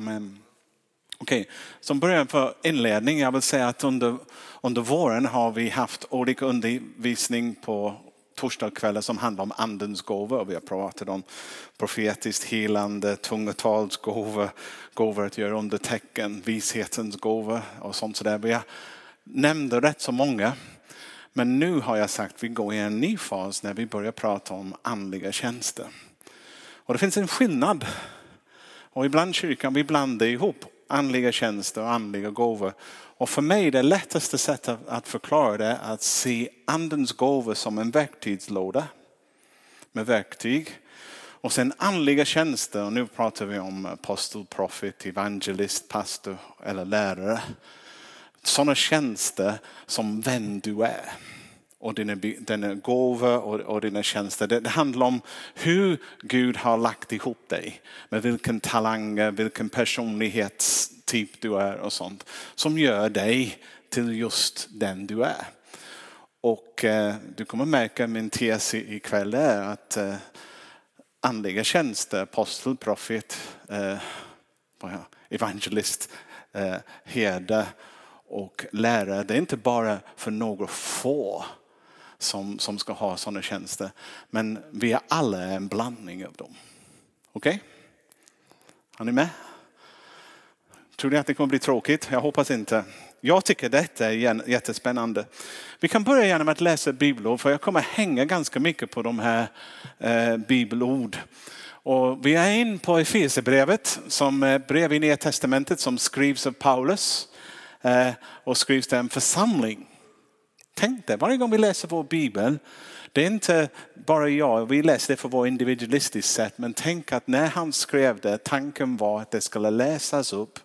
Amen. Okej, som början för inledning, jag vill säga att under, under våren har vi haft olika undervisning på torsdagskvällar som handlar om andens gåvor. Vi har pratat om profetiskt helande, tungotalsgåvor, gåvor att göra under tecken, vishetens gåvor och sånt sådär. Vi nämnde rätt så många. Men nu har jag sagt att vi går i en ny fas när vi börjar prata om andliga tjänster. Och det finns en skillnad. Och ibland kyrkan vi blandar ihop andliga tjänster och andliga gåvor. Och för mig det lättaste sättet att förklara det är att se andens gåvor som en verktygslåda med verktyg. Och sen andliga tjänster, och nu pratar vi om apostel, profet, evangelist, pastor eller lärare. Sådana tjänster som vem du är och dina, dina gåvor och, och dina tjänster. Det, det, handlar om hur Gud har lagt ihop dig. Med vilken talanger, vilken personlighetstyp du är och sånt. Som gör dig till just den du är. Och eh, du kommer märka min tes ikväll är att eh, andliga tjänster, apostel, profet, eh, evangelist, eh, herde och lärare. Det är inte bara för några få som, som ska ha sådana tjänster. Men vi är alla en blandning av dem. Okej? Okay? Har ni med? Tror ni att det kommer bli tråkigt? Jag hoppas inte. Jag tycker detta är jättespännande. Vi kan börja genom att läsa bibelord för jag kommer hänga ganska mycket på de här eh, bibelord. Och vi är in på Efesierbrevet som är brev i Nya Testamentet som skrivs av Paulus eh, och skrivs till en församling. Tänk det, varje gång vi läser vår bibel, det är inte bara jag, vi läser det för vår individualistiskt sätt, men tänk att när han skrev det, tanken var att det skulle läsas upp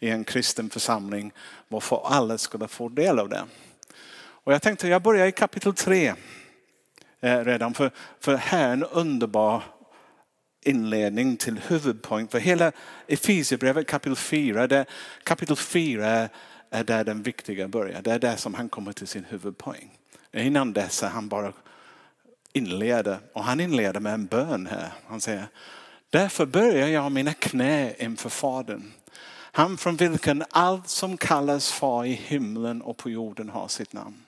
i en kristen församling varför alla skulle få del av det. Och jag tänkte jag börjar i kapitel 3 eh, redan, för, för här är en underbar inledning till huvudpoäng för hela Efesierbrevet kapitel 4. Där kapitel 4 är där den viktiga börjar. Det är där som han kommer till sin huvudpoäng. Innan dess är han bara inleder och han inleder med en bön här. Han säger Därför börjar jag mina knä inför Fadern. Han från vilken allt som kallas far i himlen och på jorden har sitt namn.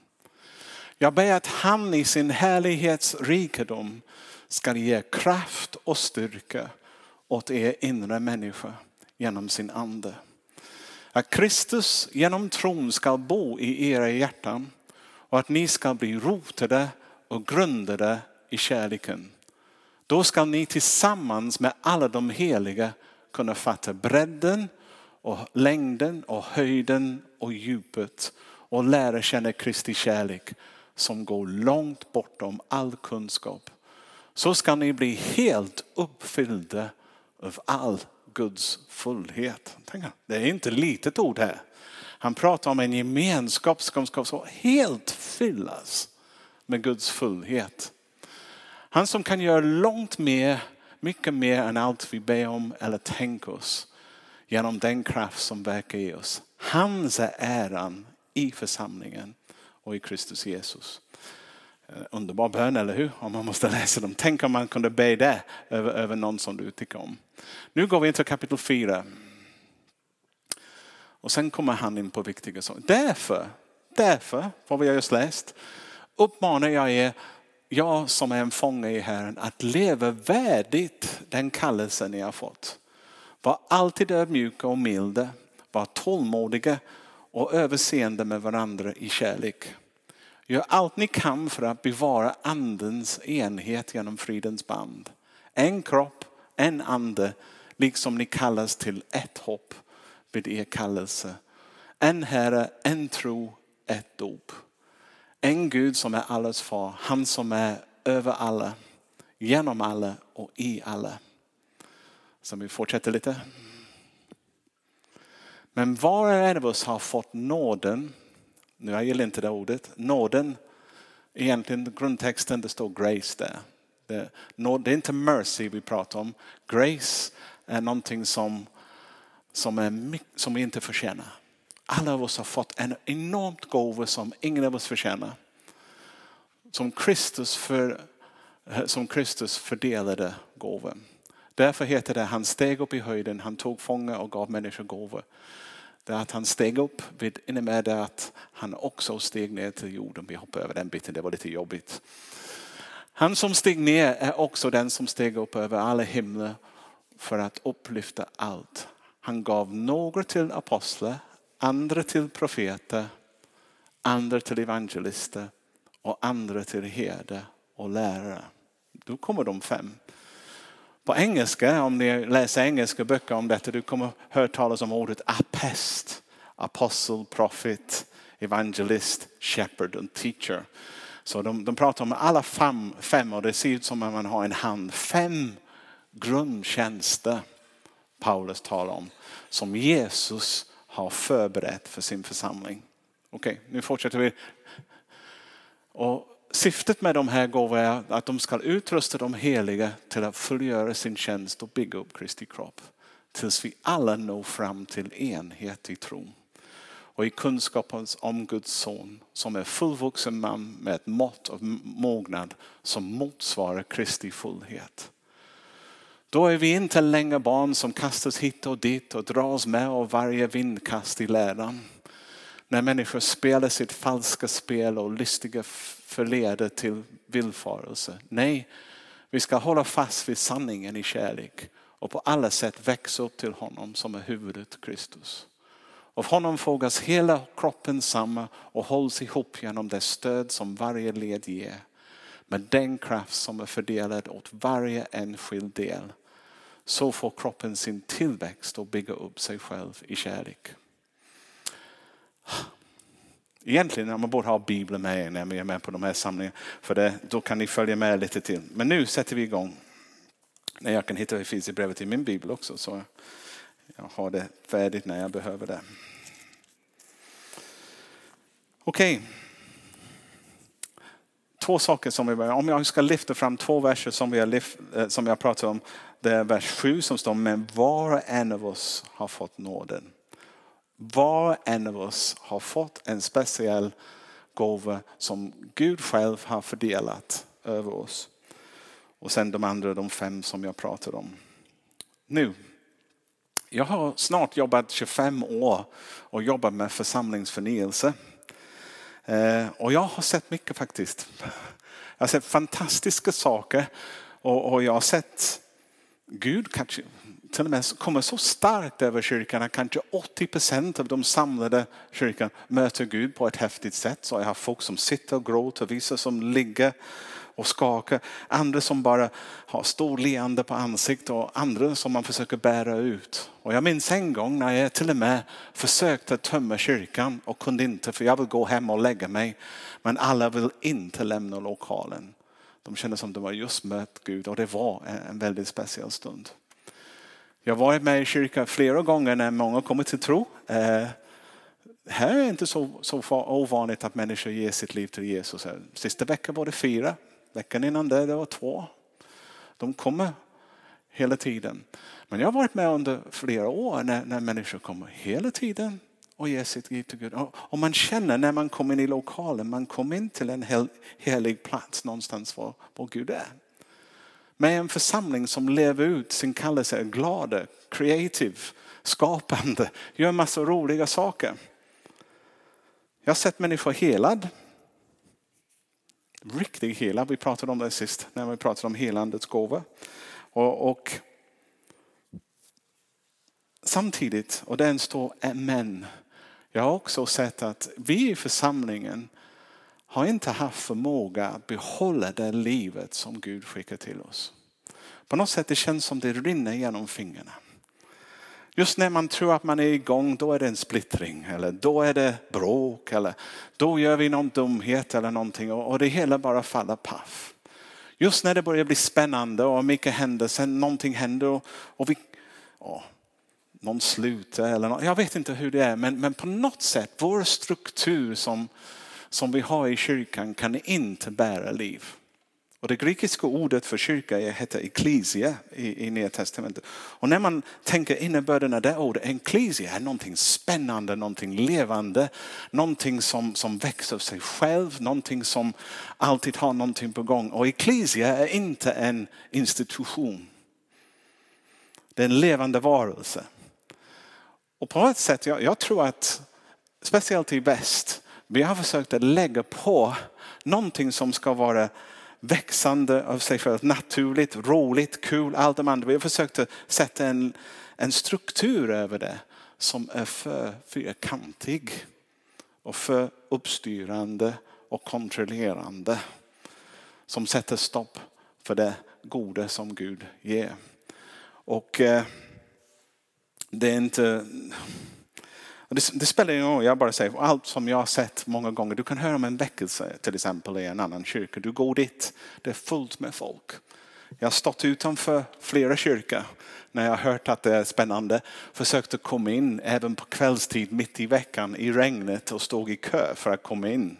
Jag ber att han i sin härlighets rikedom ska ge kraft och styrka åt er inre människa genom sin ande att Kristus genom tron ska bo i era hjärtan och att ni ska bli rotade och grundade i kärleken. Då ska ni tillsammans med alla de heliga kunna fatta bredden och längden och höjden och djupet och lära känna Kristi kärlek som går långt bortom all kunskap. Så ska ni bli helt uppfyllda av all Guds fullhet. Det är inte litet ord här. Han pratar om en gemenskap som ska så helt fyllas med Guds fullhet. Han som kan göra långt mer, mycket mer än allt vi ber om eller tänker oss genom den kraft som verkar i oss. Hans är äran i församlingen och i Kristus Jesus. Eh, underbar bön, eller hur? Om man måste läsa dem. Tänk om man kunde be det över, över någon som du tycker om. Nu går vi in till kapitel 4. Och sen kommer han in på viktiga saker. Därför, därför, vad vi har just läst, uppmanar jag er, jag som är en fånge i Herren, att leva värdigt den kallelse ni har fått. Var alltid ödmjuka och milda, var tålmodiga och överseende med varandra i kärlek. Gör allt ni kan för att bevara andens enhet genom fridens band. En kropp, en ande, liksom ni kallas till ett hopp vid er kallelse. En Herre, en tro, ett dop. En Gud som är allas far, han som är över alla, genom alla och i alla. Så vi fortsätter lite. Men var och en av oss har fått nåden nu jag gillar inte det ordet, nåden, egentligen grundtexten det står grace där. Det, det är inte mercy vi pratar om. Grace är någonting som, som, är, som vi inte förtjänar. Alla av oss har fått en enormt gåva som ingen av oss förtjänar. Som Kristus, för, som Kristus fördelade gåvan. Därför heter det han steg upp i höjden, han tog fångar och gav människor gåvor. Det att han steg upp innebär det att han också steg ner till jorden. Vi hoppar över den biten, det var lite jobbigt. Han som steg ner är också den som steg upp över alla himlar för att upplyfta allt. Han gav några till apostlar, andra till profeter, andra till evangelister och andra till herde och lärare. Då kommer de fem. På engelska, om ni läser engelska böcker om detta, du kommer höra talas om ordet apest. Apostle, prophet, evangelist, shepherd och teacher. Så de, de pratar om alla fem, fem och det ser ut som att man har en hand. Fem grundtjänster Paulus talar om som Jesus har förberett för sin församling. Okej, okay, nu fortsätter vi. Och syftet med de här gåvorna är att de ska utrusta de heliga till att fullgöra sin tjänst och bygga upp Kristi kropp. Tills vi alla når fram till enhet i tron och i kunskapen om Guds son som är fullvuxen man med ett mått av mognad som motsvarar Kristi fullhet. Då är vi inte längre barn som kastas hit och dit och dras med av varje vindkast i läran. När människor spelar sitt falska spel och listiga förleder till villfarelse. Nej, vi ska hålla fast vid sanningen i kärlek och på alla sätt växa upp till honom som är huvudet Kristus. Av honom fogas hela kroppen samman och hålls ihop genom det stöd som varje led ger. Med den kraft som är fördelad åt varje enskild del. Så får kroppen sin tillväxt och bygga upp sig själv i kärlek. Egentligen man borde ha Bibeln med när vi är med på de här samlingarna. För det, då kan ni följa med lite till. Men nu sätter vi igång. När jag kan hitta brevet i min bibel också. Så jag har det färdigt när jag behöver det. Okej. Okay. Två saker som vi börjar. Om jag ska lyfta fram två verser som vi har, lyft, eh, som jag pratat om. Det är vers 7 som står, men var och en av oss har fått nåden. Var en av oss har fått en speciell gåva som Gud själv har fördelat över oss. Och sen de andra, de fem som jag pratade om. Nu, jag har snart jobbat 25 år och jobbat med församlingsförnyelse. Eh, och jag har sett mycket faktiskt. Jag har sett fantastiska saker och jag har sett Gud kanske till och med kommer så starkt över kyrkan att kanske 80 procent av de samlade kyrkan möter Gud på ett häftigt sätt. Så jag har folk som sitter och gråter, vissa som ligger och skakar, andra som bara har stor leende på ansiktet och andra som man försöker bära ut. Och jag minns en gång när jag till och med försökte tömma kyrkan och kunde inte för jag vill gå hem och lägga mig. Men alla vill inte lämna lokalen. De kände som de har just mött Gud och det var en väldigt speciell stund. Jag har varit med i kyrkan flera gånger när många kommit till tro. Eh, här är det inte så, så ovanligt att människor ger sitt liv till Jesus. Eh, sista veckan var det fyra, veckan innan det, det var två. De kommer hela tiden. Men jag har varit med under flera år när, när människor kommer hela tiden och ger sitt liv till Gud. Och man känner när man kommer in i lokalen, man kommer in till en hel, helig plats någonstans var, var Gud är. Med en församling som lever ut sin kallelse, är glada, creative, skapande, gör massa roliga saker. Jag har sett människor helad. Riktigt helad. Vi pratade om det sist när vi pratade om helandets gåva. Och, och samtidigt, och den står men. Jag har också sett att vi i församlingen har inte haft förmåga att behålla det livet som Gud skickar till oss. På något sätt det känns som det rinner genom fingrarna. Just när man tror att man är igång, då är det en splittring eller då är det bråk eller då gör vi någon dumhet eller någonting och det hela bara faller paff. Just när det börjar bli spännande och mycket händer, sen någonting händer och, och vi, åh, någon slutar eller något, jag vet inte hur det är men, men på något sätt vår struktur som, som vi har i kyrkan kan inte bära liv. Och det grekiska ordet för kyrka heter ekklesia i, i Nya Testamentet. Och när man tänker innebörden av det ordet, ekklesia är någonting spännande, någonting levande, någonting som, som växer av sig själv, någonting som alltid har någonting på gång. Och ekklesia är inte en institution. Det är en levande varelse. Och på ett sätt, jag, jag tror att speciellt i väst, vi har försökt att lägga på någonting som ska vara växande av sig självt, naturligt, roligt, kul, allt det andra. Vi har försökt att sätta en, en struktur över det som är för fyrkantig och för uppstyrande och kontrollerande. Som sätter stopp för det goda som Gud ger. Och eh, det är inte... Det, det, spelar ingen roll, jag bara säger allt som jag har sett många gånger. Du kan höra om en väckelse till exempel i en annan kyrka. Du går dit, det är fullt med folk. Jag har stått utanför flera kyrkor när jag har hört att det är spännande. Försökte komma in även på kvällstid mitt i veckan i regnet och stod i kö för att komma in.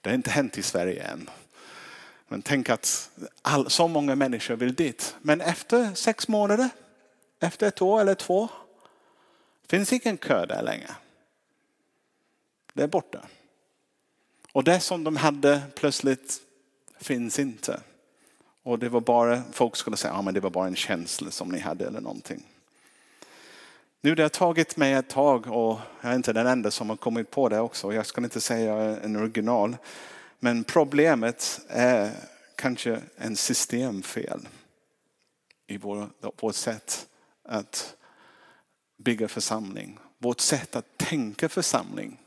Det har inte hänt i Sverige än. Men tänk att all, så många människor vill dit. Men efter sex månader, efter ett år eller två, finns ingen kö där längre. Det är borta. Och det som de hade plötsligt finns inte. Och det var bara, folk skulle säga att ja, det var bara en känsla som ni hade eller någonting. Nu det har tagit mig ett tag och jag är inte den enda som har kommit på det också. Jag ska inte säga en original. Men problemet är kanske en systemfel i vårt sätt att bygga församling. Vårt sätt att tänka församling.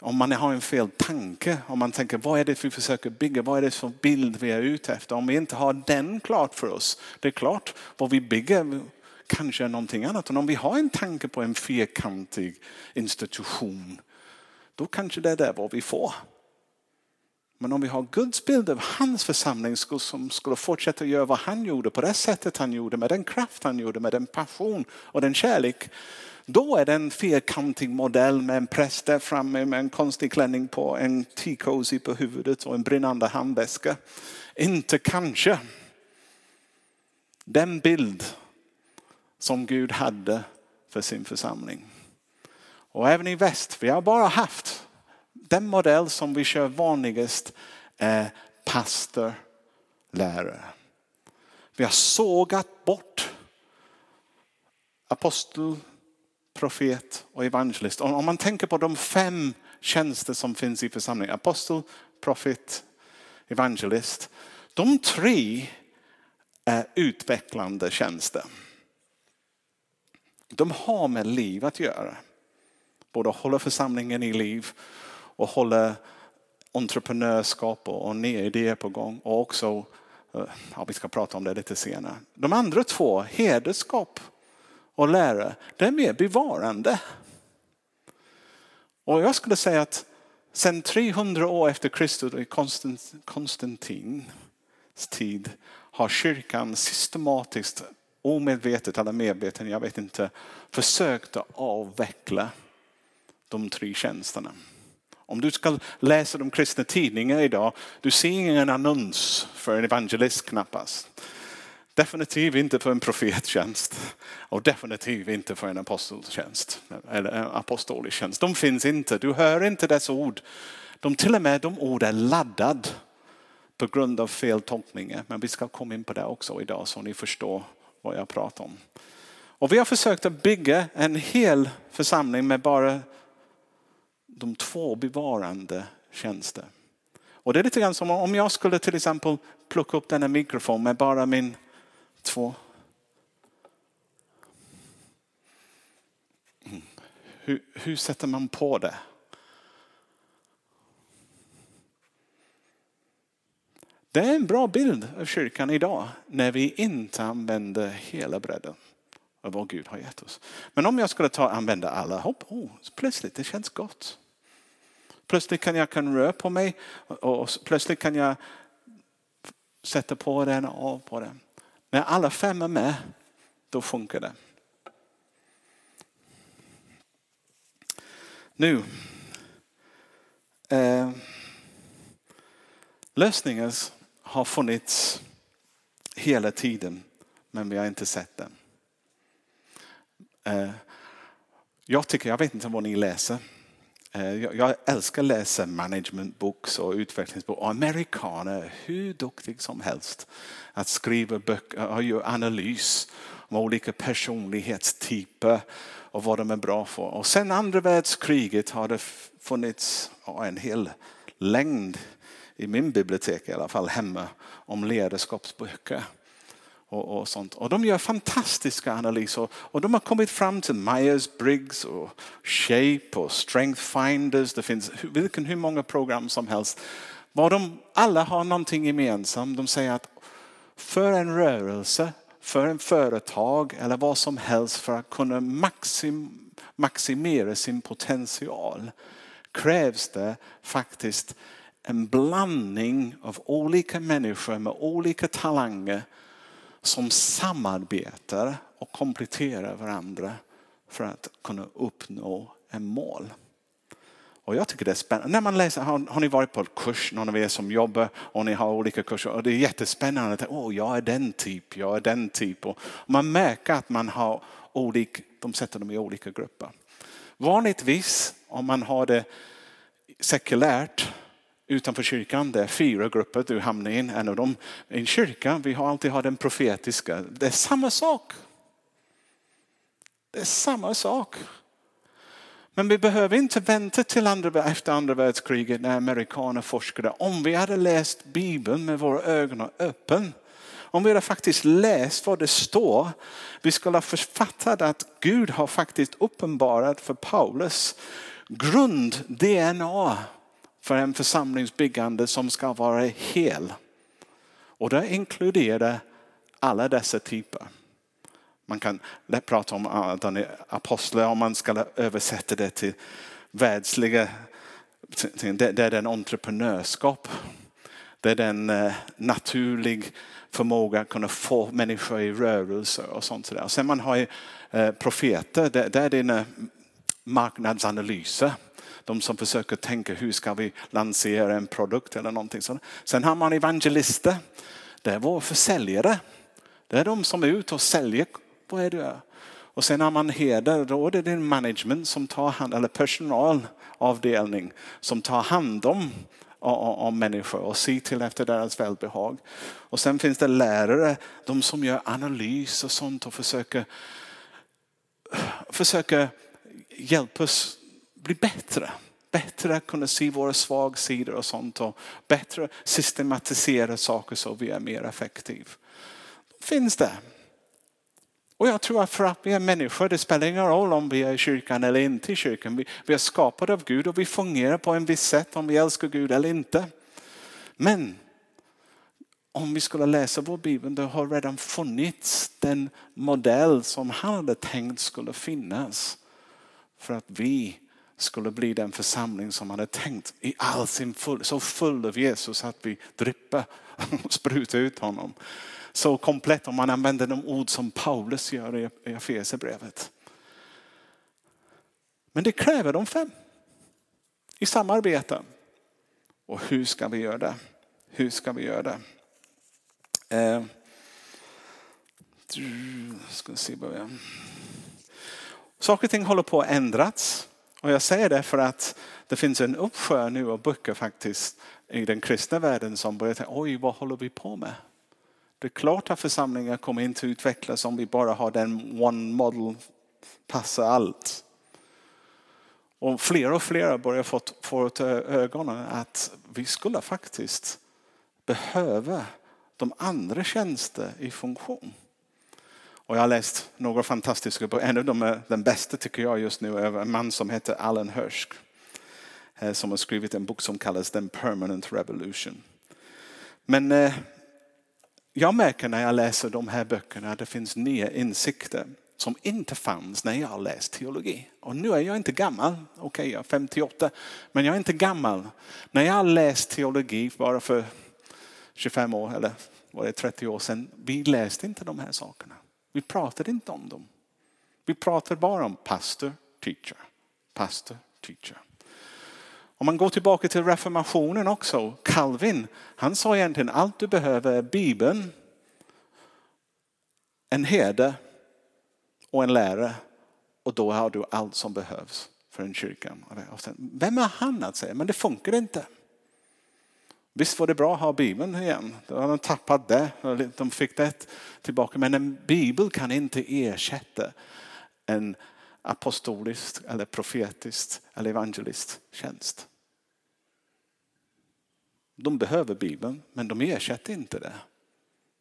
Om man har en fel tanke, om man tänker vad är det vi försöker bygga, vad är det för bild vi är ute efter. Om vi inte har den klart för oss, det är klart vad vi bygger kanske är någonting annat. Och om vi har en tanke på en fyrkantig institution, då kanske det är det vad vi får. Men om vi har Guds bild av hans församling som skulle fortsätta göra vad han gjorde på det sättet han gjorde, med den kraft han gjorde, med den passion och den kärlek. Då är det en fyrkantig modell med en präst där framme med en konstig klänning på, en t på huvudet och en brinnande handväska. Inte kanske. Den bild som Gud hade för sin församling. Och även i väst, vi har bara haft den modell som vi kör vanligast är pastor, lärare. Vi har sågat bort apostel, profet och evangelist. Om man tänker på de fem tjänster som finns i församlingen, apostel, profet, evangelist. De tre är utvecklande tjänster. De har med liv att göra. Både hålla församlingen i liv och håller entreprenörskap och nya idéer på gång. Och också, eh, ja, vi ska prata om det lite senare. De andra två, hederskap och lära, det är mer bevarande. Och jag skulle säga att sedan 300 år efter Kristus i Konstantins tid har kyrkan systematiskt, omedvetet eller medvetet, jag vet inte, försökt att avveckla de tre tjänsterna. Om du ska läsa de kristna tidningarna idag, du ser ingen annons för en evangelist knappast. Definitivt inte för en profettjänst och definitivt inte för en apostoltjänst eller eh, apostolisk tjänst. De finns inte, du hör inte dessa ord. De, till och med de ord är laddade på grund av fel tolkningar. Men vi ska komma in på det också idag så ni förstår vad jag pratar om. Och vi har försökt att bygga en hel församling med bara de två bevarande tjänster. Och det är lite grann som om jag skulle till exempel plocka upp denna mikrofon med bara min två. Mm. Hur, hur sätter man på det? Det är en bra bild av kyrkan idag när vi inte använder hela bredden av vad Gud har gett oss. Men om jag skulle ta använda alla hopp, oh, plötsligt det känns gott. Plötsligt kan jag kan röra på mig och plötsligt kan jag sätta på den och av på den. När alla fem är med, då funkar det. Nu. Eh, lösningen har funnits hela tiden, men vi har inte sett den. Eh, jag tycker, jag vet inte vad ni läser, Eh, jag älskar att läsa management books och utvecklingsböcker. Och amerikaner är hur duktiga som helst att skriva böcker och göra analys om olika personlighetstyper och vad de är bra för. Och sen andra världskriget har det funnits en hel längd i min bibliotek i alla fall hemma om ledarskapsböcker. Och, och, sånt. och de gör fantastiska analyser och de har kommit fram till Myers-Briggs och Shape och Strength Finders. Det finns vilken, hur många program som helst. Var de alla har någonting gemensamt. De säger att för en rörelse, för en företag eller vad som helst för att kunna maxim, maximera sin potential krävs det faktiskt en blandning av olika människor med olika talanger som samarbetar och kompletterar varandra för att kunna uppnå en mål. Och jag tycker det är spännande. När man läser, har, har ni varit på en kurs, någon av er som jobbar och ni har olika kurser och det är jättespännande. oh, jag är den typ, jag är den typ. Och man märker att man har olika, de sätter dem i olika grupper. Vanligtvis om man har det sekulärt utanför kyrkan. Det är fyra grupper, du hamnar i en av dem. I en kyrka, vi har alltid haft den profetiska. Det är samma sak. Det är samma sak. Men vi behöver inte vänta till andra, efter andra världskriget när amerikaner forskade. Om vi hade läst Bibeln med våra ögon öppna om vi hade faktiskt läst vad det står, vi skulle ha författat att Gud har faktiskt uppenbarat för Paulus grund-DNA för en församlingsbyggande som ska vara hel. Och det inkluderar alla dessa typer. Man kan lätt prata om ah, att han är apostlar om man ska översätta det till världsliga, det är den entreprenörskap. Det är den eh, naturlig förmåga att kunna få människor i rörelse och sånt där. Sen man har eh, profeter, det är dina marknadsanalyser de som försöker tänka hur ska vi lansera en produkt eller någonting sånt. Sen har man evangelister. Det är våra försäljare. Det är de som är ute och säljer. Vad är det? Och sen har man heder, då är det din management som tar hand, eller personalavdelning som tar hand om, om människor och ser till efter deras välbehag. Och sen finns det lärare, de som gör analys och sånt och försöker, försöker hjälpa oss bli bättre. Bättre att kunna se våra svagsidor och sånt och bättre systematisera saker så vi är mer effektiva. Finns det. Och jag tror att för att vi är människor, det spelar ingen roll om vi är i kyrkan eller inte i kyrkan. Vi, vi är skapade av Gud och vi fungerar på en viss sätt om vi älskar Gud eller inte. Men om vi skulle läsa vår bibel, det har redan funnits den modell som han hade tänkt skulle finnas för att vi skulle bli den församling som hade tänkt i all sin full, så full av Jesus att vi drippar och sprutar ut honom. Så komplett om man använder de ord som Paulus gör i Efesierbrevet. Men det kräver de fem i samarbete. Och hur ska vi göra det? Hur ska vi göra det? Eh, ska se Saker och ting håller på att ändras. Och jag säger det för att det finns en uppsjö nu av böcker faktiskt i den kristna världen som börjar tänka, oj vad håller vi på med? Det är klart att församlingar kommer inte utvecklas om vi bara har den one model, passar allt. Och fler och fler börjar få, få ögonen att vi skulle faktiskt behöva de andra tjänster i funktion. Och jag har läst några fantastiska böcker. En av dem är den bästa tycker jag just nu är en man som heter Alan Hirsch. Eh, som har skrivit en bok som kallas Den Permanent Revolution. Men eh, jag märker när jag läser de här böckerna att det finns nya insikter som inte fanns när jag läste teologi. Och nu är jag inte gammal, okej okay, jag är 58, men jag är inte gammal. När jag läste teologi bara för 25 år eller var det 30 år sedan, vi läste inte de här sakerna. Vi pratade inte om dem. Vi pratade bara om pastor, teacher, pastor, teacher. Om man går tillbaka till reformationen också, Calvin, han sa egentligen allt du behöver är Bibeln, en herde och en lärare och då har du allt som behövs för en kyrka. Vem är han att säga? Men det funkar inte. Visst var det bra att ha Bibeln igen. Då hade de tappat det. De fick det tillbaka. Men en bibel kan inte ersätta en apostolisk eller profetisk eller evangelist tjänst. De behöver Bibeln men de ersätter inte det.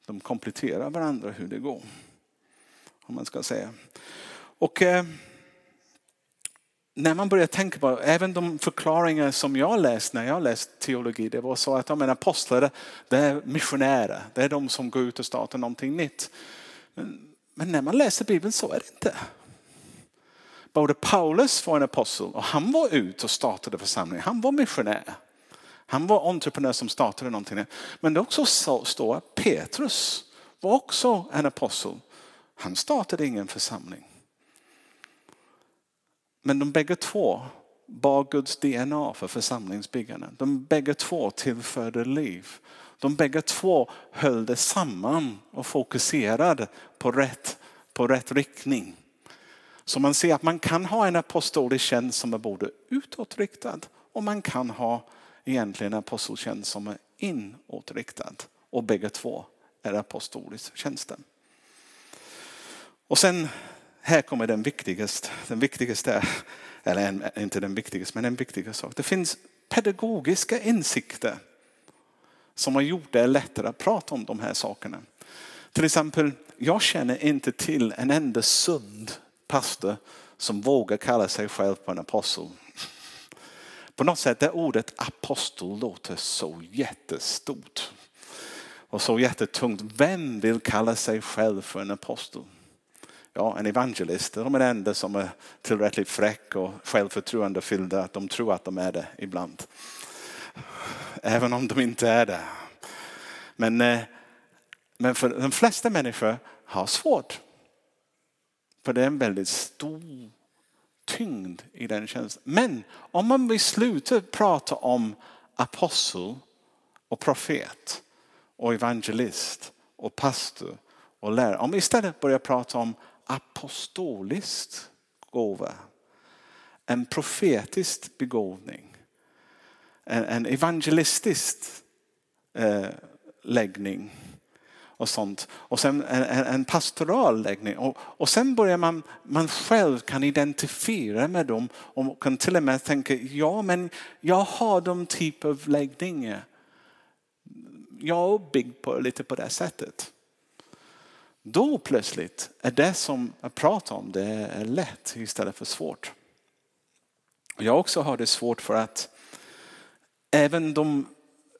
De kompletterar varandra hur det går. Om man ska säga. Och eh, när man börjar tänka på även de förklaringar som jag läst när jag läst teologi, det var så att de apostlar det är missionärer, det är de som går ut och startar någonting nytt. Men, men när man läser Bibeln så är det inte. Både Paulus var en apostel och han var ut och startade församlingen, Han var missionär. Han var entreprenör som startade någonting. Men det också står att Petrus var också en apostel. Han startade ingen församling. Men de bägge två bar Guds DNA för församlingsbyggande. De bägge två tillförde liv. De bägge två höll det samman och fokuserade på rätt, på rätt riktning. Så man ser att man kan ha en apostolisk tjänst som är både utåtriktad och man kan ha egentligen en aposteltjänst som är inåtriktad. Och bägge två är apostolisk tjänsten. Och sen här kommer den viktigaste, den viktigaste, eller inte den viktigaste, men den viktigaste sak. Det finns pedagogiska insikter som har gjort det lättare att prata om de här sakerna. Till exempel, jag känner inte till en enda sund pastor som vågar kalla sig själv för en apostel. På något sätt det ordet apostel låter så jättestort och så jättetungt. Vem vill kalla sig själv för en apostel? Ja, en evangelist, de är den enda som är tillräckligt fräck och självförtroende fyllda att de tror att de är det ibland. Även om de inte är det. Men, eh, men för de flesta människor har svårt. För det är en väldigt stor tyngd i den tjänsten. Men om man vill sluta prata om apostel och profet och evangelist och pastor och lärare. Om vi istället börjar prata om apostoliskt gåva. En profetisk begåvning. En, en evangelistisk eh, läggning och sånt. Och sen en, en pastoral läggning. Och, och sen börjar man, man själv kan identifiera med dem och kan till och med tänka, ja men jag har de typ av läggningar. Jag är byggd på, lite på det sättet. Då plötsligt är det som jag pratar om det är lätt istället för svårt. Jag också har det svårt för att även de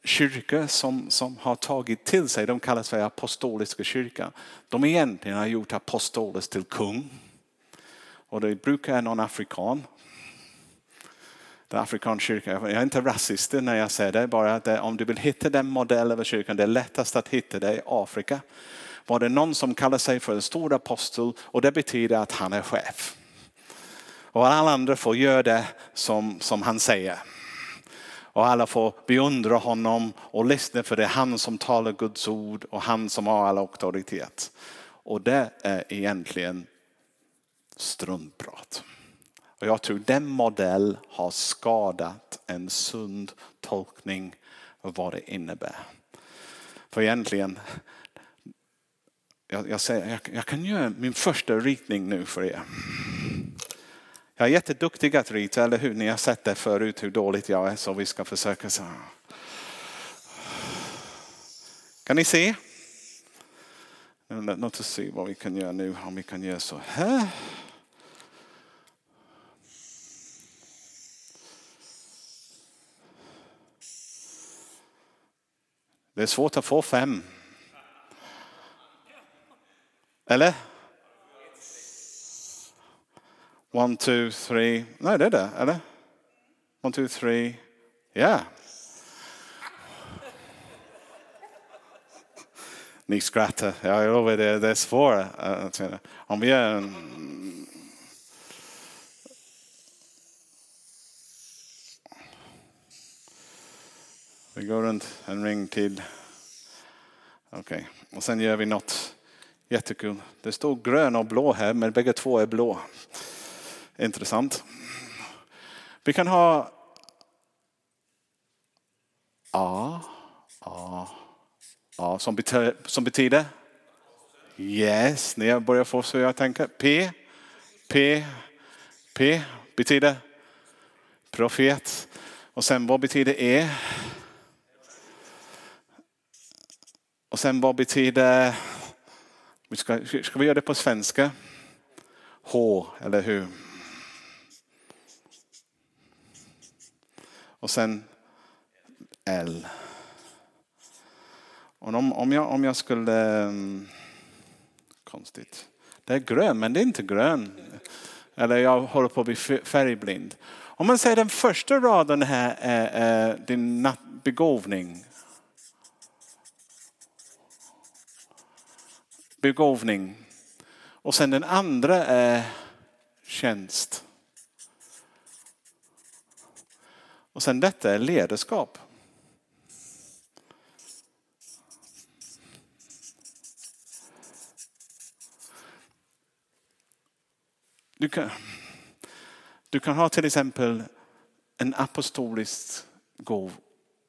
kyrkor som, som har tagit till sig, de kallas för apostoliska kyrkan. De egentligen har gjort apostolis till kung. Och det brukar vara någon afrikan. Den afrikanska kyrkan, jag är inte rasist när jag säger det, bara att om du vill hitta den modellen av kyrkan, det är lättast att hitta det i Afrika var det någon som kallade sig för en stor apostel och det betyder att han är chef. Och alla andra får göra det som, som han säger. Och alla får beundra honom och lyssna för det är han som talar Guds ord och han som har all auktoritet. Och det är egentligen struntprat. Och jag tror den modell har skadat en sund tolkning av vad det innebär. För egentligen, jag, jag, säger, jag, jag, kan göra min första ritning nu för er. Jag är jätteduktig att rita, eller hur? Ni har sett det förut hur dåligt jag är så vi ska försöka. Så. Kan ni se? Låt oss se vad vi kan göra nu. Om vi kan göra så här. Det är svårt att få fem. Eller? One, two, three. Nej, det är det, eller? One, two, three. Ja. Yeah. Ni skrattar. Jag lovar, det, det är svårt. Eh, Om vi är en... Vi går runt en ring till. Okej, okay. och sen gör vi något Jättekul. Det står grön och blå här men bägge två är blå. Intressant. Vi kan ha A, A, A som betyder, som betyder Yes, ni börjar få så jag tänker. P, P, P betyder profet. Och sen vad betyder E? Och sen vad betyder, ska, ska vi göra det på svenska? H, eller hur? Och sen L. Och om, om, jag, om jag skulle... Mm, konstigt. Det är grön, men det är inte grön. Eller jag håller på att bli färgblind. Om man säger den första raden här är, är din begåvning. Begåvning. Och sen den andra är tjänst. Och sen detta är ledarskap. Du kan, du kan ha till exempel en apostolisk gåv,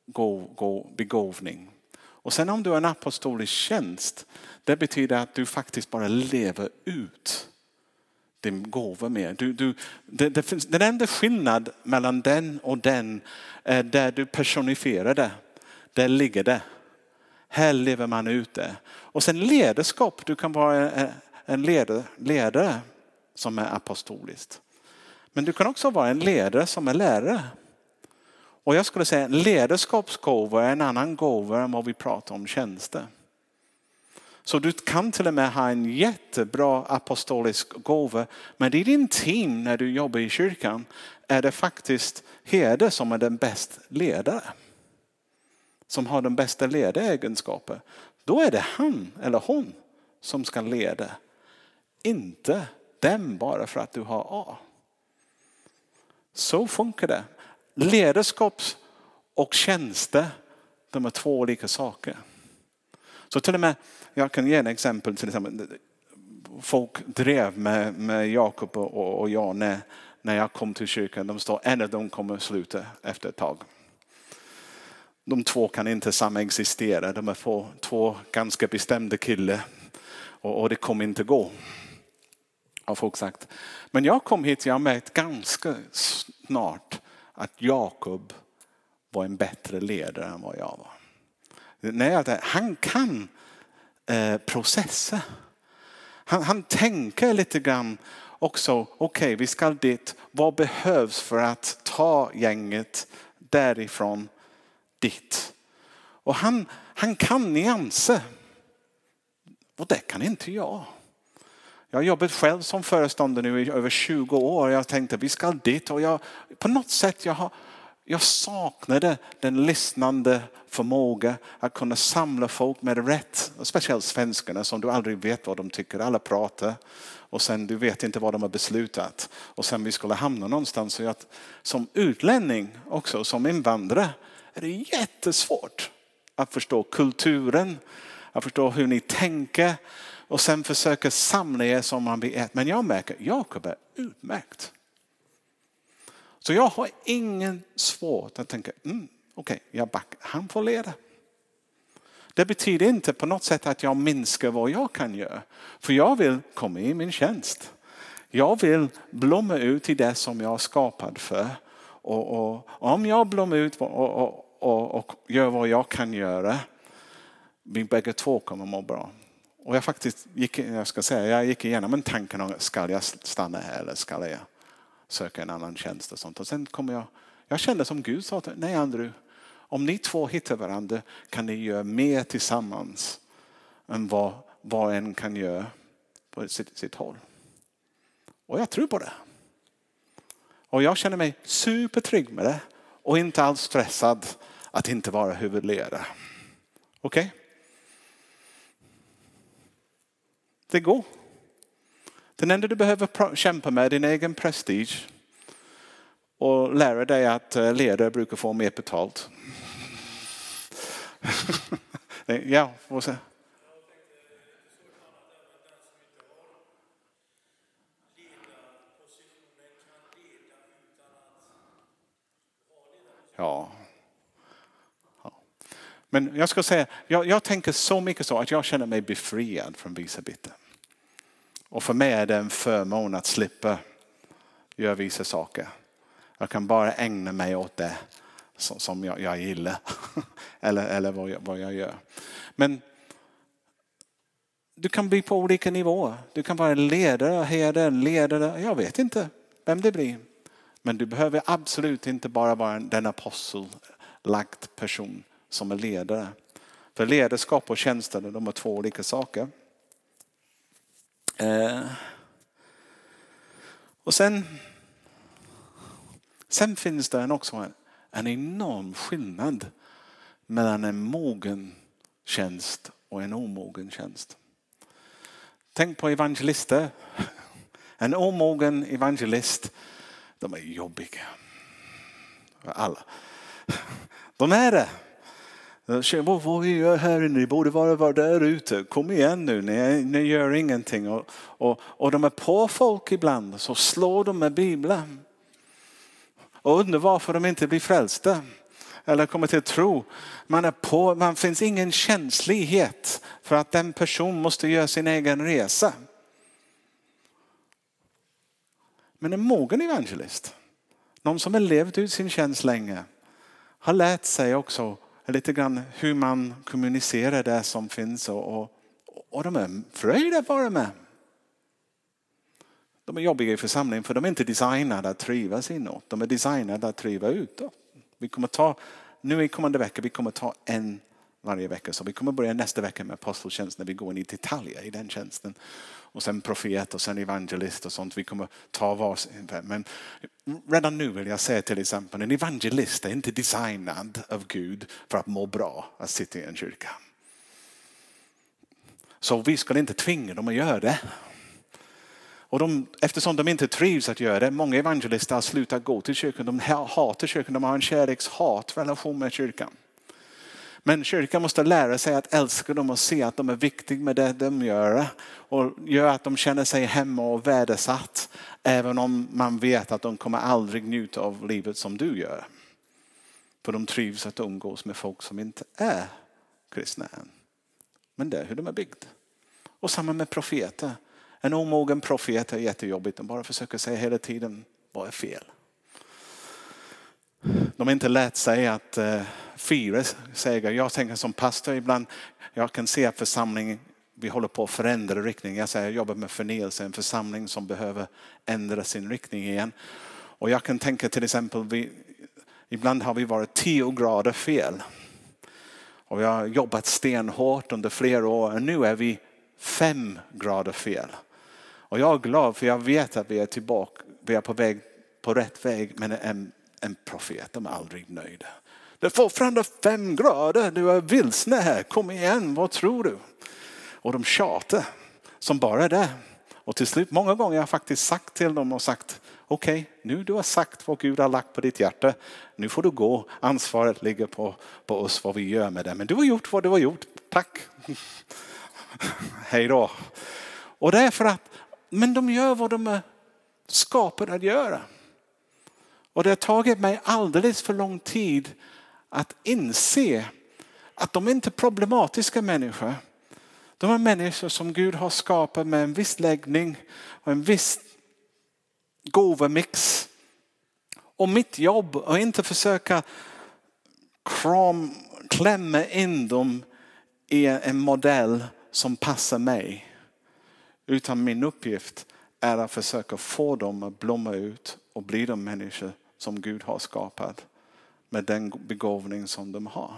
gåv, gåv, begåvning. Och sen om du är en apostolisk tjänst, det betyder att du faktiskt bara lever ut din gåva mer. Du, du, det, det finns, den enda skillnad mellan den och den är där du personifierar det. Där ligger det. Här lever man ut det. Och sen ledarskap, du kan vara en ledare, ledare som är apostoliskt. Men du kan också vara en ledare som är lärare. Och jag skulle säga ledarskapsgåvor är en annan gåva än vad vi pratar om tjänster. Så du kan till och med ha en jättebra apostolisk gåva. Men i din team när du jobbar i kyrkan är det faktiskt herde som är den bästa ledare. Som har den bästa ledaregenskapen. Då är det han eller hon som ska leda. Inte den bara för att du har A. Så funkar det. Ledarskap och tjänster, de är två olika saker. Så till och med, jag kan ge en exempel. Till exempel folk drev med, med Jakob och, och jag när, när jag kom till kyrkan. De står, en av dem kommer sluta efter ett tag. De två kan inte samexistera. De är två, två ganska bestämda killar och, och det kommer inte gå har folk sagt. Men jag kom hit jag märkt ganska snart att Jakob var en bättre ledare än vad jag var. Nej, han kan eh, processa. Han, han tänker lite grann också, okej okay, vi ska dit, vad behövs för att ta gänget därifrån dit? Och han, han kan nyanser. Och det kan inte jag. Jag har jobbat själv som föreståndare nu i över 20 år. Jag tänkte vi ska dit och jag, på något sätt jag, har, jag saknade den lyssnande förmåga att kunna samla folk med rätt. Speciellt svenskarna som du aldrig vet vad de tycker. Alla pratar och sen du vet inte vad de har beslutat. Och sen vi skulle hamna någonstans. Så jag, som utlänning också, som invandrare, är det jättesvårt att förstå kulturen, att förstå hur ni tänker och sen försöker samla er som man blir ett. Men jag märker Jakob är utmärkt. Så jag har ingen svårt att tänka, mm, okej, okay, jag backar. Han får leda. Det betyder inte på något sätt att jag minskar vad jag kan göra. För jag vill komma i min tjänst. Jag vill blomma ut i det som jag är skapad för. Och, och om jag blommar ut och, och, och, gör vad jag kan göra, vi bägge två kommer må bra. Och jag faktiskt gick, jag ska säga, jag gick igenom en tanke om ska jag stanna här eller ska jag söka en annan tjänst och sånt. Och sen kom jag, jag kände som Gud sa, nej Andrew, om ni två hittar varandra kan ni göra mer tillsammans än vad var en kan göra på sitt, sitt håll. Och jag tror på det. Och jag känner mig supertrygg med det och inte alls stressad att inte vara huvudledare. Okej? Okay? Det går. Den enda du behöver kämpa med är din egen prestige och lära dig att eh, ledare brukar få mer betalt. Eh, ja, vad säger Ja. ja. Men jag ska säga, jag, jag, tänker så mycket så att jag känner mig befriad från vissa bitar. Och för mig är det en förmån att slippa göra vissa saker. Jag kan bara ägna mig åt det som jag, jag gillar. eller eller vad, jag, vad jag gör. Men du kan bli på olika nivåer. Du kan vara ledare, herde, ledare. Jag vet inte vem det blir. Men du behöver absolut inte bara vara den apostel-lagt person som är ledare. För ledarskap och tjänster, de är två olika saker. Eh. Och sen, sen finns det också en, en enorm skillnad mellan en mogen tjänst och en omogen tjänst. Tänk på evangelister. En omogen evangelist, de är jobbiga. Alla. De är det. Vad, vad vi här inne, ni borde vara där ute. Kom igen nu, ni, ni gör ingenting. Och, och, och de är på folk ibland, så slår de med Bibeln. Och undrar varför de inte blir frälsta eller kommer till tro. Man, är på, man finns ingen känslighet för att den person måste göra sin egen resa. Men en mogen evangelist, någon som har levt ut sin tjänst länge, har lärt sig också lite grann hur man kommunicerar det som finns och, och, och de är fröjda att vara med. De är jobbiga i församlingen för de är inte designade att trivas inåt. De är designade att triva utåt. Vi kommer ta, nu i kommande vecka, vi kommer ta en varje vecka. Så vi kommer börja nästa vecka med aposteltjänst när vi går in i detaljer i den tjänsten. Och sen profet och sen evangelist och sånt. Vi kommer ta varsin. Men redan nu vill jag säga till exempel, en evangelist är inte designad av Gud för att må bra att sitta i en kyrka. Så vi ska inte tvinga dem att göra det. Och de, eftersom de inte trivs att göra det, många evangelister har slutat gå till kyrkan. De hatar kyrkan, de har en kärlekshat relation med kyrkan. Men kyrkan måste lära sig att älska dem och se att de är viktiga med det de gör. Och gör att de känner sig hemma och värdesatt. Även om man vet att de kommer aldrig njuta av livet som du gör. För de trivs att umgås med folk som inte är kristna än. Men det är hur de är byggda. Och samma med profeter. En omogen profet är jättejobbigt. De bara försöker säga hela tiden vad är fel. De har inte lärt sig att eh, uh, fira seger. Jag tänker som pastor ibland, jag kan se att församlingen vi håller på att förändra riktning. Jag säger jag jobbar med förnyelse, en församling som behöver ändra sin riktning igen. Och jag kan tänka till exempel, vi, ibland har vi varit tio grader fel. Och vi har jobbat stenhårt under flera år och nu är vi fem grader fel. Och jag är glad för jag vet att vi är tillbaka, vi är på väg på rätt väg men en, en profet, de är aldrig nöjda. Det är fortfarande fem grader, du är vilsna här, kom igen, vad tror du? Och de tjatar som bara det. Och till slut, många gånger har jag faktiskt sagt till dem och sagt okej, okay, nu du har sagt vad Gud har lagt på ditt hjärta. Nu får du gå. Ansvaret ligger på, på oss vad vi gör med det. Men du har gjort vad du har gjort. Tack. Hej då. Och det är för att men de gör vad de är skapade att göra. Och det har tagit mig alldeles för lång tid att inse att de inte är problematiska människor. De är människor som Gud har skapat med en viss läggning och en viss gåvomix. Och mitt jobb är inte försöka kram, klämma in dem i en modell som passar mig. Utan min uppgift är att försöka få dem att blomma ut och bli de människor som Gud har skapat med den begåvning som de har.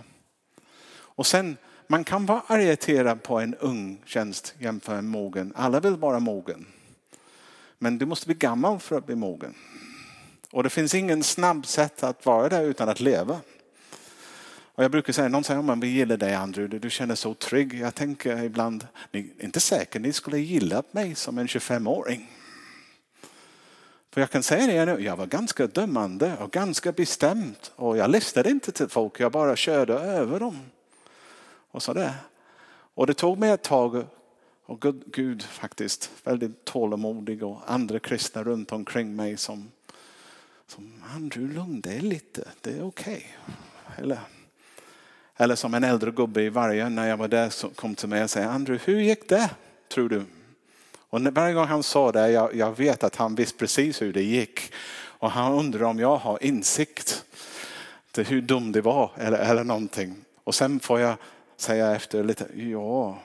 Och sen, man kan vara irriterad på en ung tjänst jämfört med en mogen. Alla vill vara mogen. Men du måste bli gammal för att bli mogen. Och det finns ingen snabb sätt att vara där utan att leva. Och jag brukar säga, någon säger, men vi gillar dig Andrew, du känner så trygg. Jag tänker ibland, ni är inte säkert ni skulle gilla mig som en 25-åring. För jag kan säga det nu, jag var ganska dömande och ganska bestämd. och jag lyssnade inte till folk, jag bara körde över dem. Och så där. Och det tog mig ett tag och Gud, Gud faktiskt väldigt tålamodig och andra kristna runt omkring mig som som Andrew, lugn dig lite, det är okej. Okay. Eller, eller som en äldre gubbe i Vargön när jag var där som kom till mig och sa Andrew, hur gick det tror du? Och varje gång han sa det, jag, jag vet att han visste precis hur det gick. Och han undrar om jag har insikt till hur dum det var eller, eller någonting. Och sen får jag säga efter lite, ja,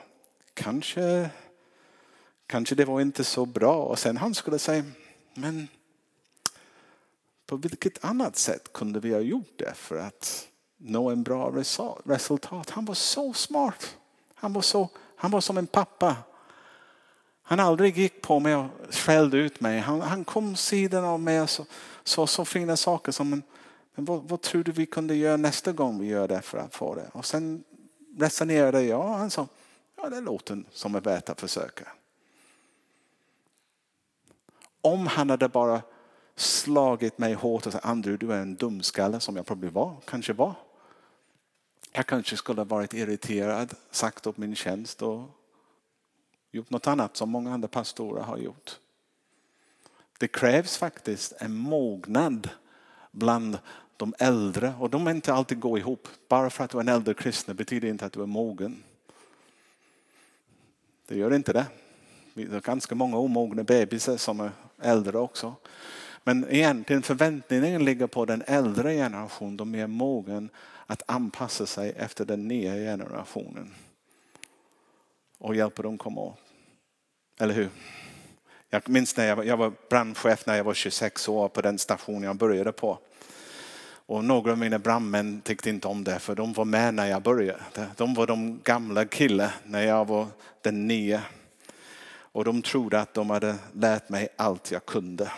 kanske, kanske det var inte så bra. Och sen han skulle säga, men på vilket annat sätt kunde vi ha gjort det för att nå en bra resultat? Han var så smart. Han var, så, han var som en pappa. Han aldrig gick på mig och skällde ut mig. Han, han kom sidan av mig och sa så, så fina saker som men, men vad, vad, tror du vi kunde göra nästa gång vi gör det för att få det? Och sen resonerade jag och han sa ja det låter som är värt att försöka. Om han hade bara slagit mig hårt och sagt Andrew du är en dumskalle som jag probably var, kanske var. Jag kanske skulle ha varit irriterad, sagt upp min tjänst och gjort något annat som många andra pastorer har gjort. Det krävs faktiskt en mognad bland de äldre och de är inte alltid gå ihop. Bara för att du är en äldre kristen betyder inte att du är mogen. Det gör inte det. Det är ganska många omogna bebisar som är äldre också. Men egentligen förväntningen ligger på den äldre generationen. De är mogen att anpassa sig efter den nya generationen. Och hjälpa dem komma åt. Eller hur? Jag minns när jag var, jag var brandchef när jag var 26 år på den station jag började på. Och några av mina brandmän tyckte inte om det för de var med när jag började. De var de gamla killarna när jag var den nya. Och de trodde att de hade lärt mig allt jag kunde.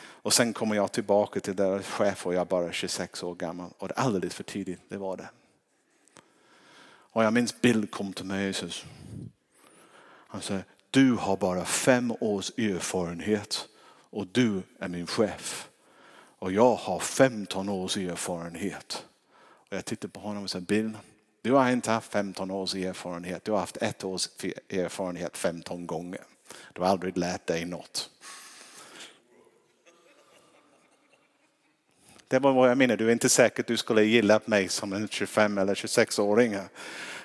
Och sen kommer jag tillbaka till deras chef och jag är bara 26 år gammal. Och det är alldeles för tidigt, det var det. Och jag minns Bill kom till mig och sa, han sa, du har bara fem års erfarenhet och du är min chef. Och jag har 15 års erfarenhet. Och jag tittar på honom och säger, Bill, du har inte haft 15 års erfarenhet. Du har haft ett års erfarenhet 15 gånger. Du har aldrig lärt dig något. Det var vad jag menar. Du är inte säker att du skulle gilla mig som en 25 eller 26-åring.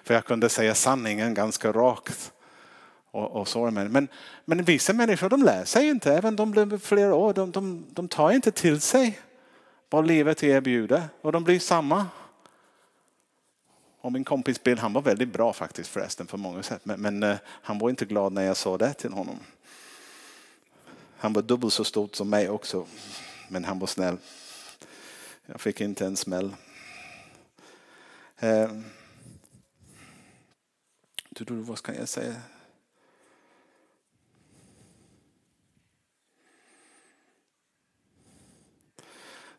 För jag kunde säga sanningen ganska rakt. Och, och så. Men, men vissa människor de lär sig inte, även de blir flera år. De, de, de tar inte till sig vad livet erbjuder och de blir samma. Och min kompis Bill, han var väldigt bra faktiskt förresten på många sätt. Men, men eh, han var inte glad när jag sa det till honom. Han var dubbelt så stort som mig också. Men han var snäll. Jag fick inte en smäll. Uh, vad ska jag säga?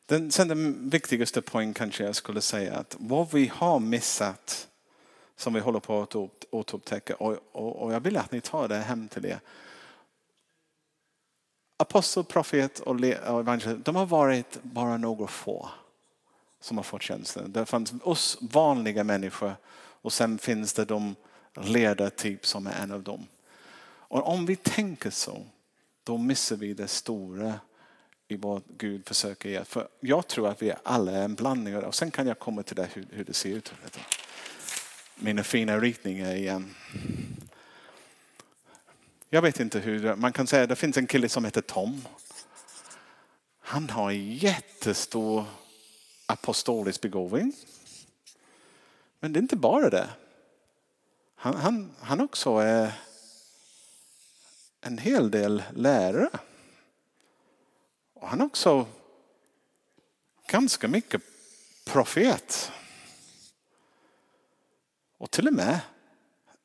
Den, sen den viktigaste poängen kanske jag skulle säga att vad vi har missat som vi håller på att återupptäcka och, och, och jag vill att ni tar det hem till er. Apostel, profet och evangelist, de har varit bara några få som har fått tjänsten. Det fanns oss vanliga människor och sen finns det de ledartyp som är en av dem. Och om vi tänker så, då missar vi det stora i vad Gud försöker ge. För jag tror att vi alla är en blandning av det. Och sen kan jag komma till det hur, hur det ser ut. Mina fina ritningar igen. Jag vet inte hur, man kan säga att det finns en kille som heter Tom. Han har jättestor apostolisk begåvning. Men det är inte bara det. Han, han, han också är en hel del lärare. Och han är också ganska mycket profet. Och till och med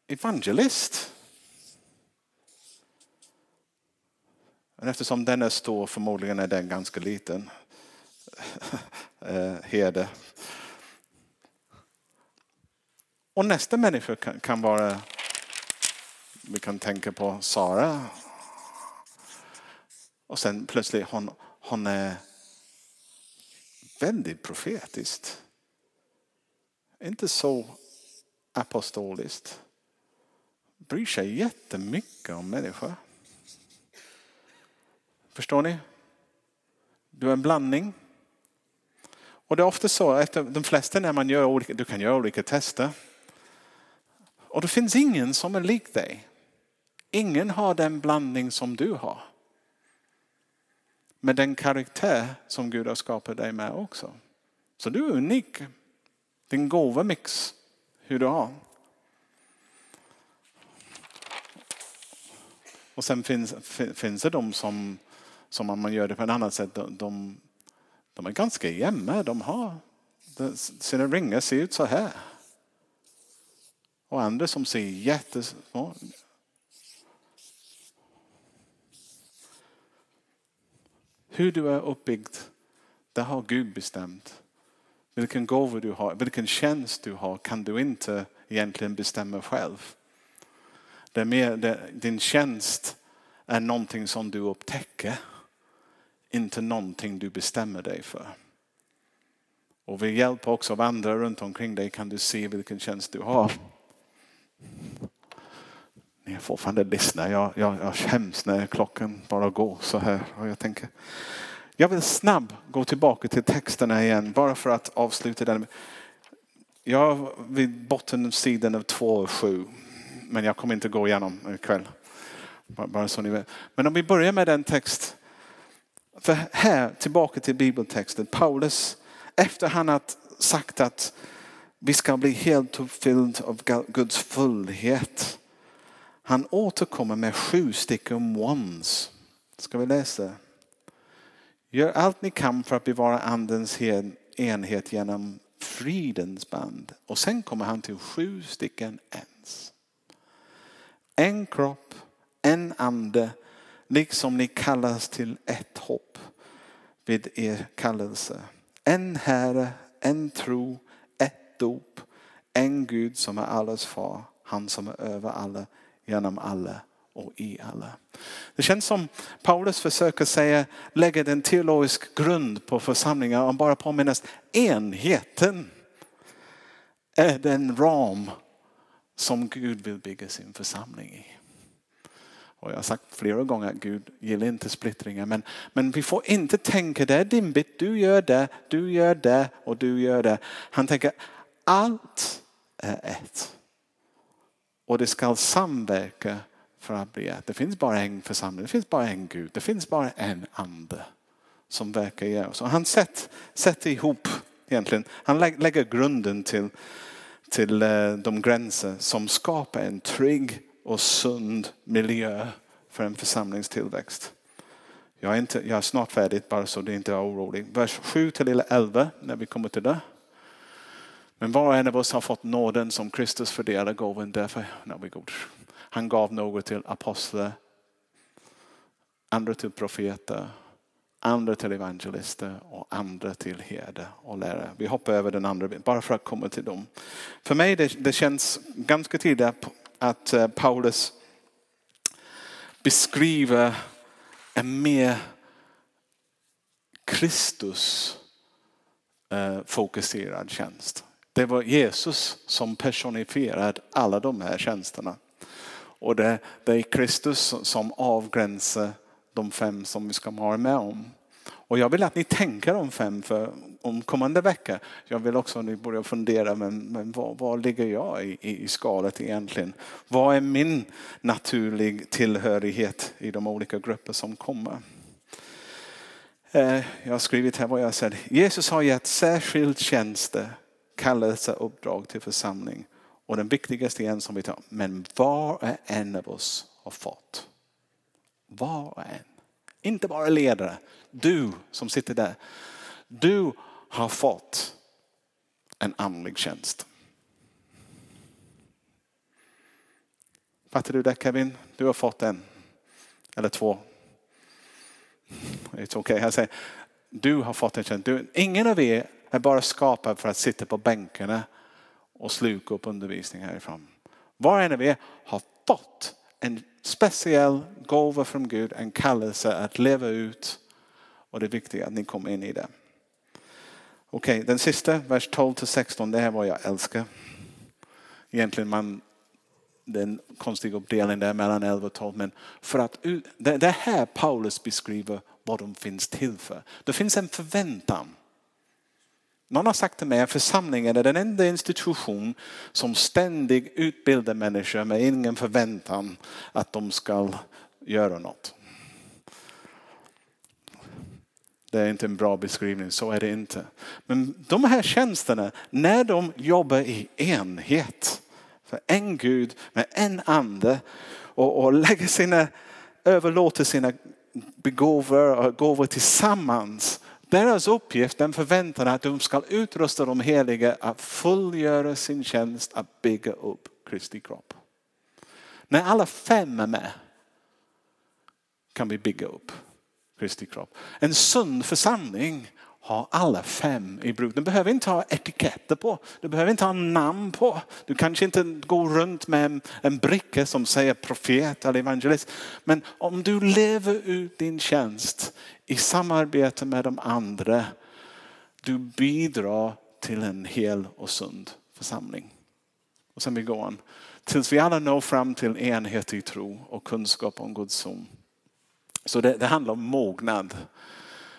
evangelist. Men eftersom den är stor förmodligen är den ganska liten. Eh, herde. Och nästa människa kan, kan vara, vi kan tänka på Sara. Och sen plötsligt hon, hon är väldigt profetiskt. Inte så apostoliskt. Bryr sig jättemycket om människor. Förstår ni? Du är en blandning. Och det är ofta så att de flesta när man gör olika, du kan göra olika tester. Och det finns ingen som är lik dig. Ingen har den blandning som du har. Med den karaktär som Gud har skapat dig med också. Så du är unik. Din gåvamix, hur du har. Och sen finns, finns det de som, som om man gör det på ett annat sätt, de, de är ganska jämna. De har, sina ringar ser ut så här. Och andra som ser jättesmå. Hur du är uppbyggd, det har Gud bestämt. Vilken gåva du har, vilken tjänst du har kan du inte egentligen bestämma själv. Det är mer, det, din tjänst är någonting som du upptäcker. Inte någonting du bestämmer dig för. Och med hjälp också av andra runt omkring dig kan du se vilken tjänst du har. Ni är fortfarande lyssna. Jag, jag, jag skäms när klockan bara går så här. Och jag, tänker, jag vill snabbt gå tillbaka till texterna igen bara för att avsluta den. Jag är vid bottensidan av 2 och 7. Men jag kommer inte gå igenom ikväll. Bara så ni vet. Men om vi börjar med den text. För här, tillbaka till bibeltexten. Paulus, efter han har sagt att vi ska bli helt uppfylld av Guds fullhet. Han återkommer med sju stycken ones. Ska vi läsa? Gör allt ni kan för att bevara andens enhet genom fridens band. Och sen kommer han till sju stycken ens. En kropp, en ande, liksom ni kallas till ett hopp vid er kallelse. En Herre, en tro, ett dop, en Gud som är allas far, han som är över alla, genom alla och i alla. Det känns som Paulus försöker säga, lägga en teologisk grund på församlingar och bara påminnas enheten är den ram som Gud vill bygga sin församling i. Och jag har sagt flera gånger att Gud gillar inte splittringar. Men, men vi får inte tänka det är din bit, du gör det, du gör det och du gör det. Han tänker allt är ett. Och det ska samverka för att bli ett. Det finns bara en församling, det finns bara en Gud, det finns bara en ande som verkar i oss. Och han sätter, sätter ihop egentligen, han lägger grunden till, till eh, de gränser som skapar en trygg och sund miljö för en församlingstillväxt. Jag är, inte, jag är snart färdig bara så du inte är orolig. Vers 7 till 11 när vi kommer till det. Men var och en av oss har fått nåden som Kristus fördelar gåvan därför. No, Han gav något till apostlar, andra till profeter, andra till evangelister och andra till herde och lärare. Vi hoppar över den andra bara för att komma till dem. För mig det, det känns ganska tydligt att eh, Paulus beskriver en mer Kristus-fokuserad eh, tjänst. Det var Jesus som personifierade alla de här tjänsterna. Och det, det är Kristus som avgränsar de fem som vi ska vara med om. Och jag vill att ni tänker om fem för om kommande vecka. Jag vill också att ni börjar fundera, men, men var, var ligger jag i, i, i skalet egentligen? Vad är min naturlig tillhörighet i de olika grupper som kommer? Eh, jag har skrivit här vad jag säger. Jesus har gett särskild tjänster, kallelse, uppdrag till församling. Och den viktigaste igen som vi tar, men var och en av oss har fått. Var och en. Inte bara ledare. Du som sitter där. Du har fått en andlig tjänst. Fattar du det Kevin? Du har fått en. Eller två. It's okay. Jag säger, du har fått en tjänst. Du, ingen av er är bara skapad för att sitta på bänkarna och sluka upp undervisning härifrån. Var och en av er har fått en speciell gåva från Gud, en kallelse att leva ut. Och det är viktigt att ni kommer in i det. Okej, okay, den sista, vers 12 till 16, det här var jag älskar. Egentligen man, det är en konstig uppdelning där mellan 11 och 12. Men för att, det är här Paulus beskriver vad de finns till för. Det finns en förväntan. Någon har sagt till mig att församlingen är den enda institution som ständigt utbildar människor med ingen förväntan att de ska göra något. Det är inte en bra beskrivning, så är det inte. Men de här tjänsterna, när de jobbar i enhet för en Gud med en ande och, och lägger sina, överlåter sina begåvor och gåvor tillsammans. Deras uppgift, den förväntan att de ska utrusta de heliga att fullgöra sin tjänst att bygga upp Kristi kropp. När alla fem är med kan vi bygga upp Kristi kropp. En sund församling ha alla fem i bruk. Du behöver inte ha etiketter på. Du behöver inte ha namn på. Du kanske inte går runt med en bricka som säger profet eller evangelist. Men om du lever ut din tjänst i samarbete med de andra. Du bidrar till en hel och sund församling. Och sen vi går on. Tills vi alla når fram till enhet i tro och kunskap om Guds son. Så det, det handlar om mognad.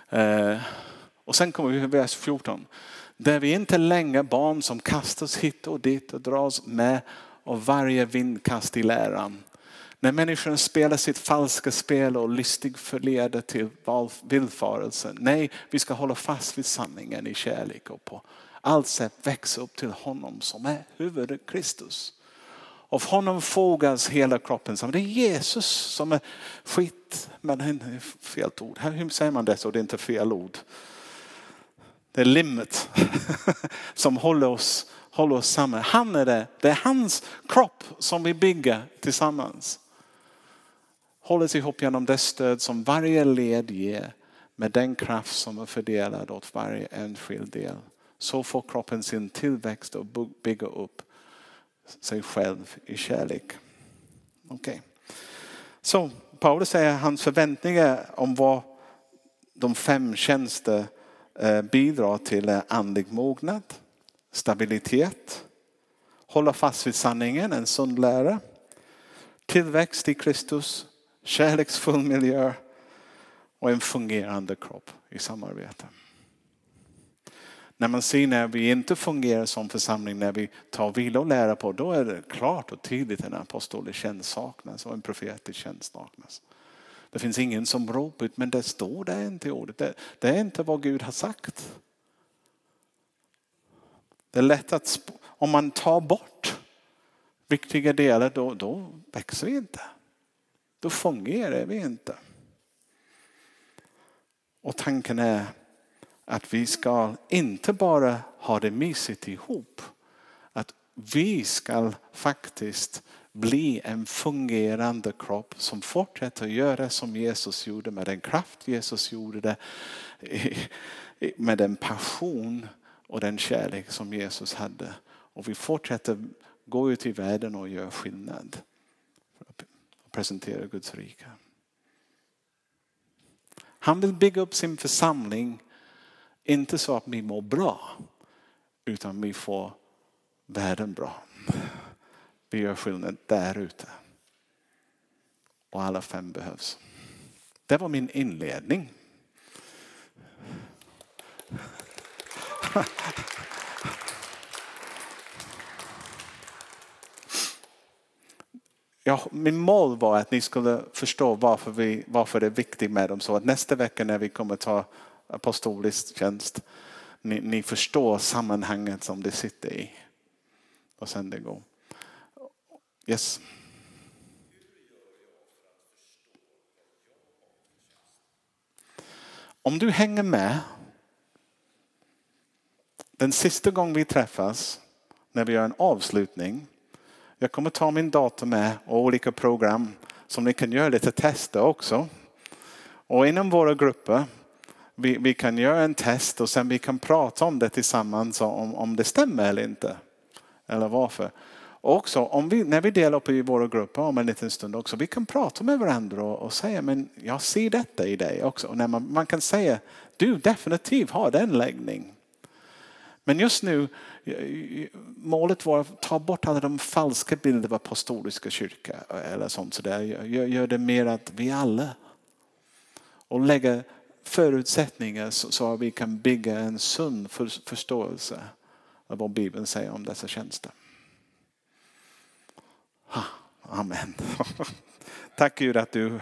Eh, och sen kommer vi till vers 14. Där vi inte längre barn som kastas hit och dit och dras med av varje vindkast i läran. När människan spelar sitt falska spel och listig förleder till villfarelse. Nej, vi ska hålla fast vid sanningen i kärlek och på allt sätt växa upp till honom som är huvudet Kristus. Av honom fogas hela kroppen Det är Jesus som är skit, men det är fel ord. Hur säger man det så det är inte fel ord? Det är limmet som håller oss, håller oss samman. Han är det. Det är hans kropp som vi bygger tillsammans. Håller ihop genom det stöd som varje led ger med den kraft som är fördelad åt varje enskild del. Så får kroppen sin tillväxt och bygga upp sig själv i kärlek. Okay. Så Paulus säger hans förväntningar om vad de fem tjänster Eh, bidrar till eh, andlig mognad, stabilitet, hålla fast vid sanningen, en sund lära, tillväxt i Kristus, kärleksfull miljö och en fungerande kropp i samarbete. När man ser när vi inte fungerar som församling, när vi tar vila och lära på, då är det klart och tydligt att en apostolisk tjänst saknas och en profetisk tjänst saknas. Det finns ingen som ropar ut, men det står det inte i ordet. Det, det är inte vad Gud har sagt. Det är lätt att om man tar bort viktiga delar då, då växer vi inte. Då fungerar vi inte. Och tanken är att vi ska inte bara ha det mysigt ihop. Att vi ska faktiskt bli en fungerande kropp som fortsätter att göra som Jesus gjorde med den kraft Jesus gjorde det. Med den passion och den kärlek som Jesus hade. Och vi fortsätter gå ut i världen och göra skillnad. Och presentera Guds rike. Han vill bygga upp sin församling, inte så att vi mår bra, utan vi får världen bra. Vi gör skillnad där ute. Och alla fem behövs. Det var min inledning. Ja, min mål var att ni skulle förstå varför, vi, varför det är viktigt med dem. Så att nästa vecka när vi kommer ta apostolisk tjänst, ni, ni förstår sammanhanget som det sitter i. Och sen det går. Yes. Om du hänger med den sista gången vi träffas när vi gör en avslutning. Jag kommer ta min dator med och olika program som ni kan göra lite tester också. Och inom våra grupper vi, vi kan göra en test och sen vi kan prata om det tillsammans om, om det stämmer eller inte. Eller varför. Också om vi, när vi delar upp i våra grupper om en liten stund också, vi kan prata med varandra och, och säga men jag ser detta i dig också. Och när man, man kan säga du definitivt har den läggning. Men just nu, eh, eh, målet var att ta bort alla de falska bilderna av apostoliska kyrka eh, eller sånt. Så där. Gör, gör det mer att vi alla. och lägga förutsättningar så att vi kan bygga en sund förståelse av vad Bibeln säger om dessa tjänster. Amen. Tack Gud att du